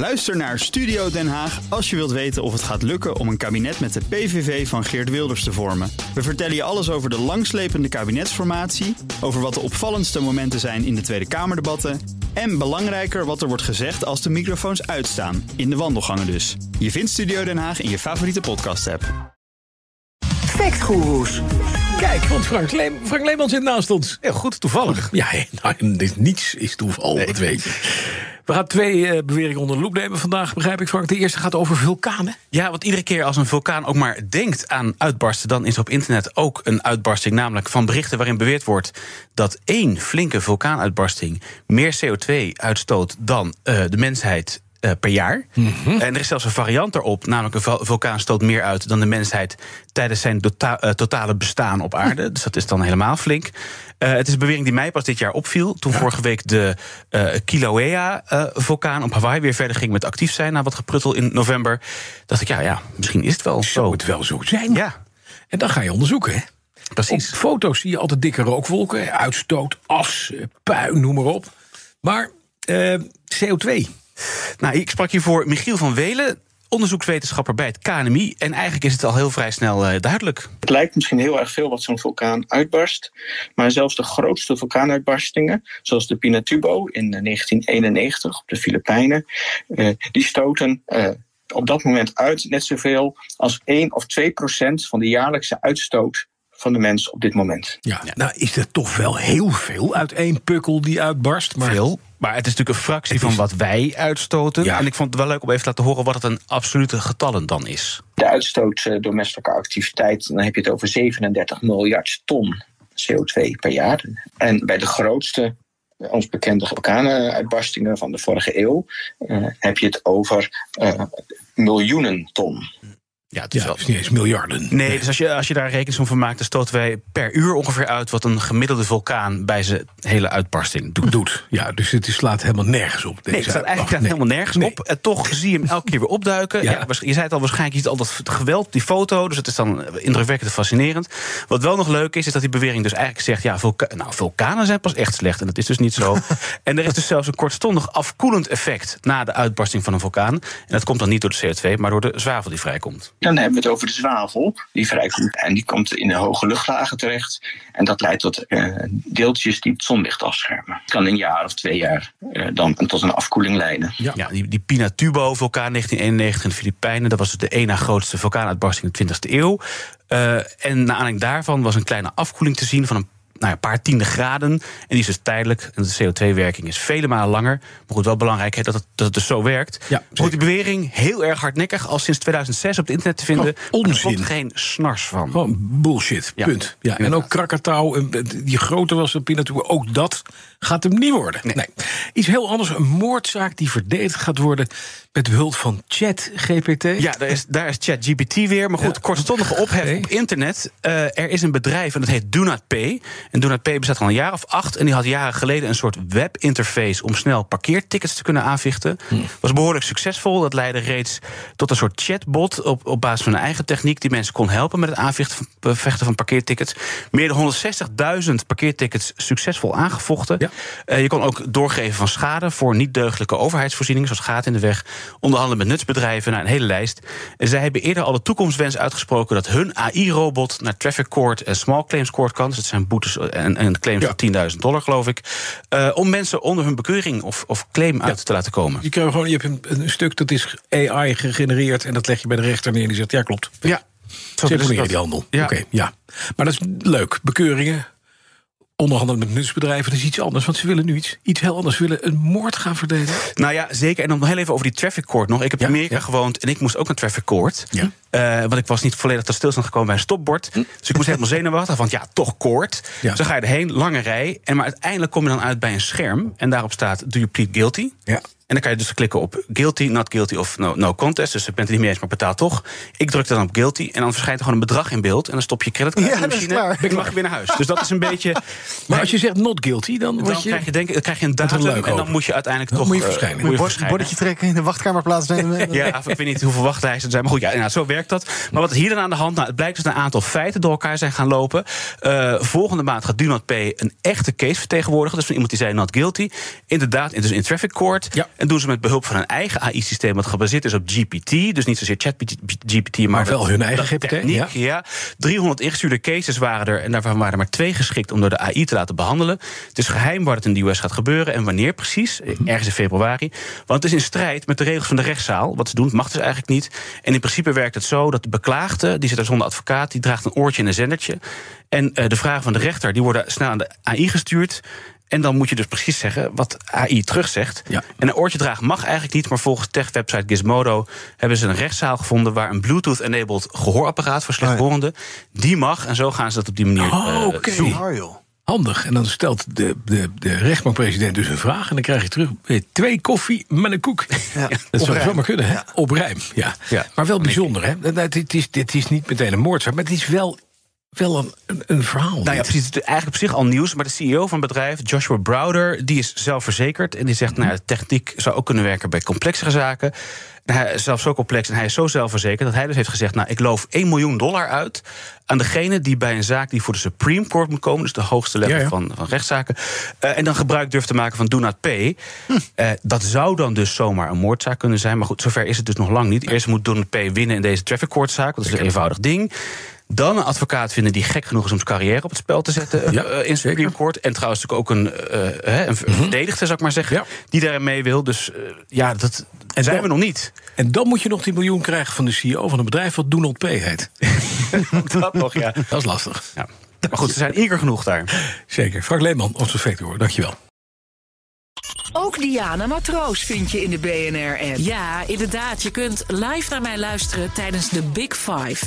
Luister naar Studio Den Haag als je wilt weten of het gaat lukken om een kabinet met de PVV van Geert Wilders te vormen. We vertellen je alles over de langslepende kabinetsformatie, over wat de opvallendste momenten zijn in de Tweede Kamerdebatten en belangrijker wat er wordt gezegd als de microfoons uitstaan, in de wandelgangen dus. Je vindt Studio Den Haag in je favoriete podcast-app. Factgoeroes. Kijk, want Frank, Leem, Frank Leeman zit naast ons. Heel goed, toevallig. Ja, nou, dit, niets is toeval, dat weet je. We gaan twee uh, beweringen onder de loep nemen vandaag, begrijp ik Frank. De eerste gaat over vulkanen. Ja, want iedere keer als een vulkaan ook maar denkt aan uitbarsten... dan is op internet ook een uitbarsting, namelijk van berichten... waarin beweerd wordt dat één flinke vulkaanuitbarsting... meer CO2 uitstoot dan uh, de mensheid uh, per jaar. Mm -hmm. En er is zelfs een variant erop, namelijk een vulkaan stoot meer uit dan de mensheid tijdens zijn tota uh, totale bestaan op aarde. Dus dat is dan helemaal flink. Uh, het is een bewering die mij pas dit jaar opviel. Toen ja. vorige week de Kilauea-vulkaan op Hawaii weer verder ging met actief zijn na wat gepruttel in november. Dacht ik, ja, ja misschien is het wel zo. Zou het wel zo zijn? Ja. En dan ga je onderzoeken, hè? Precies. Op foto's zie je altijd dikke rookwolken, uitstoot, as, puin, noem maar op. Maar CO2. Nou, ik sprak hiervoor Michiel van Welen, onderzoekswetenschapper bij het KNMI. En eigenlijk is het al heel vrij snel uh, duidelijk. Het lijkt misschien heel erg veel wat zo'n vulkaan uitbarst. Maar zelfs de grootste vulkaanuitbarstingen, zoals de Pinatubo in 1991 op de Filipijnen, uh, die stoten. Op dat moment uit net zoveel als 1 of 2 procent van de jaarlijkse uitstoot van de mens op dit moment. Ja, nou is er toch wel heel veel uit één pukkel die uitbarst. Maar... Veel. Maar het is natuurlijk een fractie is... van wat wij uitstoten. Ja. En ik vond het wel leuk om even te laten horen wat het een absolute getallen dan is. De uitstoot uh, door menselijke activiteit, dan heb je het over 37 miljard ton CO2 per jaar. En bij de grootste, ons bekende vulkaanuitbarstingen van de vorige eeuw, uh, heb je het over uh, miljoenen ton. Ja, het is, ja, wel... is niet eens miljarden. Nee, nee, dus als je, als je daar rekensom van maakt, dan stoten wij per uur ongeveer uit wat een gemiddelde vulkaan bij zijn hele uitbarsting doet. doet. Ja, dus het slaat helemaal nergens op. nee, het slaat eigenlijk nee. helemaal nergens nee. op. En toch zie je hem elke keer weer opduiken. Ja. Ja, je zei het al, waarschijnlijk is het al dat geweld, die foto. Dus het is dan indrukwekkend en fascinerend. Wat wel nog leuk is, is dat die bewering dus eigenlijk zegt: ja, vulka nou, vulkanen zijn pas echt slecht. En dat is dus niet zo. en er is dus zelfs een kortstondig afkoelend effect na de uitbarsting van een vulkaan. En dat komt dan niet door de CO2, maar door de zwavel die vrijkomt. Dan hebben we het over de zwavel die vrijkomt. En die komt in de hoge luchtlagen terecht. En dat leidt tot uh, deeltjes die het zonlicht afschermen. Het kan een jaar of twee jaar uh, dan tot een afkoeling leiden. Ja, ja die, die Pinatubo-vulkaan 1991 in de Filipijnen... dat was de ene grootste vulkaanuitbarsting in de 20e eeuw. Uh, en naar aanleiding daarvan was een kleine afkoeling te zien... van een nou ja, een paar tiende graden. En die is dus tijdelijk. En de CO2-werking is vele malen langer. Maar goed, wel belangrijk dat het, dat het dus zo werkt. Ja, goed, die bewering heel erg hardnekkig. Al sinds 2006 op het internet te vinden. Oh, onzin. Er komt geen snars van. Gewoon bullshit, Ja, punt. Ja, en ook Krakatau, die grote was op Pinatubo, ook dat gaat hem niet worden. Nee. nee. Iets heel anders, een moordzaak die verdedigd gaat worden... met behulp van ChatGPT. Ja, daar is, daar is ChatGPT weer. Maar goed, ja. kortstondige ophef okay. op internet. Uh, er is een bedrijf en dat heet Do Not Pay. En Do Not Pay bestaat al een jaar of acht. En die had jaren geleden een soort webinterface... om snel parkeertickets te kunnen aanvechten. Hmm. Was behoorlijk succesvol. Dat leidde reeds tot een soort chatbot... op, op basis van een eigen techniek... die mensen kon helpen met het aanvechten van, van parkeertickets. Meer dan 160.000 parkeertickets succesvol aangevochten. Ja. Uh, je kon ook doorgeven van schade... voor niet-deugdelijke overheidsvoorzieningen... zoals gaat in de weg, onderhandelen met nutsbedrijven... naar een hele lijst. En zij hebben eerder al de toekomstwens uitgesproken... dat hun AI-robot naar traffic court en small claims court kan. Dus dat zijn boetes en, en claims ja. van 10.000 dollar, geloof ik. Uh, om mensen onder hun bekeuring of, of claim ja. uit te laten komen. Je, kan gewoon, je hebt een, een, stuk dat is AI gegenereerd... en dat leg je bij de rechter neer en die zegt, ja, klopt. Ja. Zo Separeer die handel. Ja. Oké, okay, ja. Maar dat is leuk. Bekeuringen, onderhandelen met nutsbedrijven, is iets anders. Want ze willen nu iets, iets heel anders. Ze willen een moord gaan verdedigen. Nou ja, zeker. En dan nog heel even over die traffic court nog. Ik heb in ja, Amerika ja. gewoond en ik moest ook naar traffic court. Ja. Uh, want ik was niet volledig tot stilstand gekomen bij een stopbord. Hm. Dus ik moest helemaal zenuwachtig. Want ja, toch court. Ja. Zo ga je erheen, lange rij. En maar uiteindelijk kom je dan uit bij een scherm. En daarop staat, do you plead guilty? Ja. En dan kan je dus klikken op guilty, not guilty of no, no contest. Dus ik ben het niet mee eens, maar betaal toch. Ik druk dan op guilty en dan verschijnt er gewoon een bedrag in beeld. En dan stop je creditcard ja, in de machine. En mag je weer naar huis. Dus dat is een beetje... Maar als je zegt not guilty, dan, dan je... krijg je, denk, dan krijg je een datum en dan moet je uiteindelijk dan toch... Moet je verschijnen. Moet je bord, bordetje trekken, in de wachtkamer plaatsnemen. ja, ik weet niet hoeveel wachtlijsten er zijn. Maar goed, ja, nou, zo werkt dat. Maar wat is hier dan aan de hand? Nou, het blijkt dus een aantal feiten door elkaar zijn gaan lopen. Uh, volgende maand gaat Do Not Pay een echte case vertegenwoordigen. Dus van iemand die zei not guilty. Inderdaad, dus in traffic court. Ja. En doen ze met behulp van een eigen AI-systeem... wat gebaseerd is op GPT. Dus niet zozeer ChatGPT, maar, maar wel hun eigen GPT. Techniek, ja. 300 ingestuurde cases waren er... en daarvan waren er maar twee geschikt om door de AI te laten behandelen. Het is geheim waar het in de US gaat gebeuren... en wanneer precies, mhm. ergens in februari. Want het is in strijd met de regels van de rechtszaal. Wat ze doen, mag dus eigenlijk niet. En in principe werkt het zo dat de beklaagde... die zit daar zonder advocaat, die draagt een oortje en een zendertje... En uh, de vragen van de rechter die worden snel aan de AI gestuurd. En dan moet je dus precies zeggen wat AI terugzegt. Ja. En een oortje dragen mag eigenlijk niet, maar volgens tech-website Gizmodo hebben ze een rechtszaal gevonden waar een Bluetooth-enabled gehoorapparaat voor slechthorenden, oh die mag. En zo gaan ze dat op die manier oh, okay. doen. Handig. En dan stelt de, de, de rechtbankpresident dus een vraag. En dan krijg je terug twee koffie met een koek. Ja, dat zou zomaar kunnen, hè? Op rijm, ja. ja. Maar wel bijzonder, hè? Het is, dit is niet meteen een moordzaak, maar het is wel wel een, een, verhaal. Nou ja, precies. Het is eigenlijk op zich al nieuws. Maar de CEO van het bedrijf, Joshua Browder, die is zelfverzekerd. En die zegt, nou, de techniek zou ook kunnen werken bij complexere zaken. Hij is zelfs zo complex en hij is zo zelfverzekerd dat hij dus heeft gezegd: Nou, ik loof 1 miljoen dollar uit aan degene die bij een zaak die voor de Supreme Court moet komen, dus de hoogste level Van, van rechtszaken, uh, en dan gebruik durft te maken van do not pay. Hm. Uh, dat zou dan dus zomaar een moordzaak kunnen zijn. Maar goed, zover is het dus nog lang niet. Eerst moet do not pay winnen in deze traffic court zaak. Dat is een eenvoudig ding. Dan een advocaat vinden die gek genoeg is om zijn carrière op het spel te zetten ja, uh, in Supreme Court. En trouwens natuurlijk ook een, uh, een mm verdedigde, zou ik maar zeggen, die daarin mee wil. Dus uh, ja, dat en zijn we nog niet. En dan moet je nog die miljoen krijgen van de CEO van een bedrijf wat Do Not Pay heet. dat nog, ja. Dat is lastig. Ja. Maar goed, ze zijn eager genoeg daar. Zeker. Frank Leeman, onze Vector, dankjewel. Ook Diana Matroos vind je in de BNR-app. Ja, inderdaad. Je kunt live naar mij luisteren tijdens de Big Five.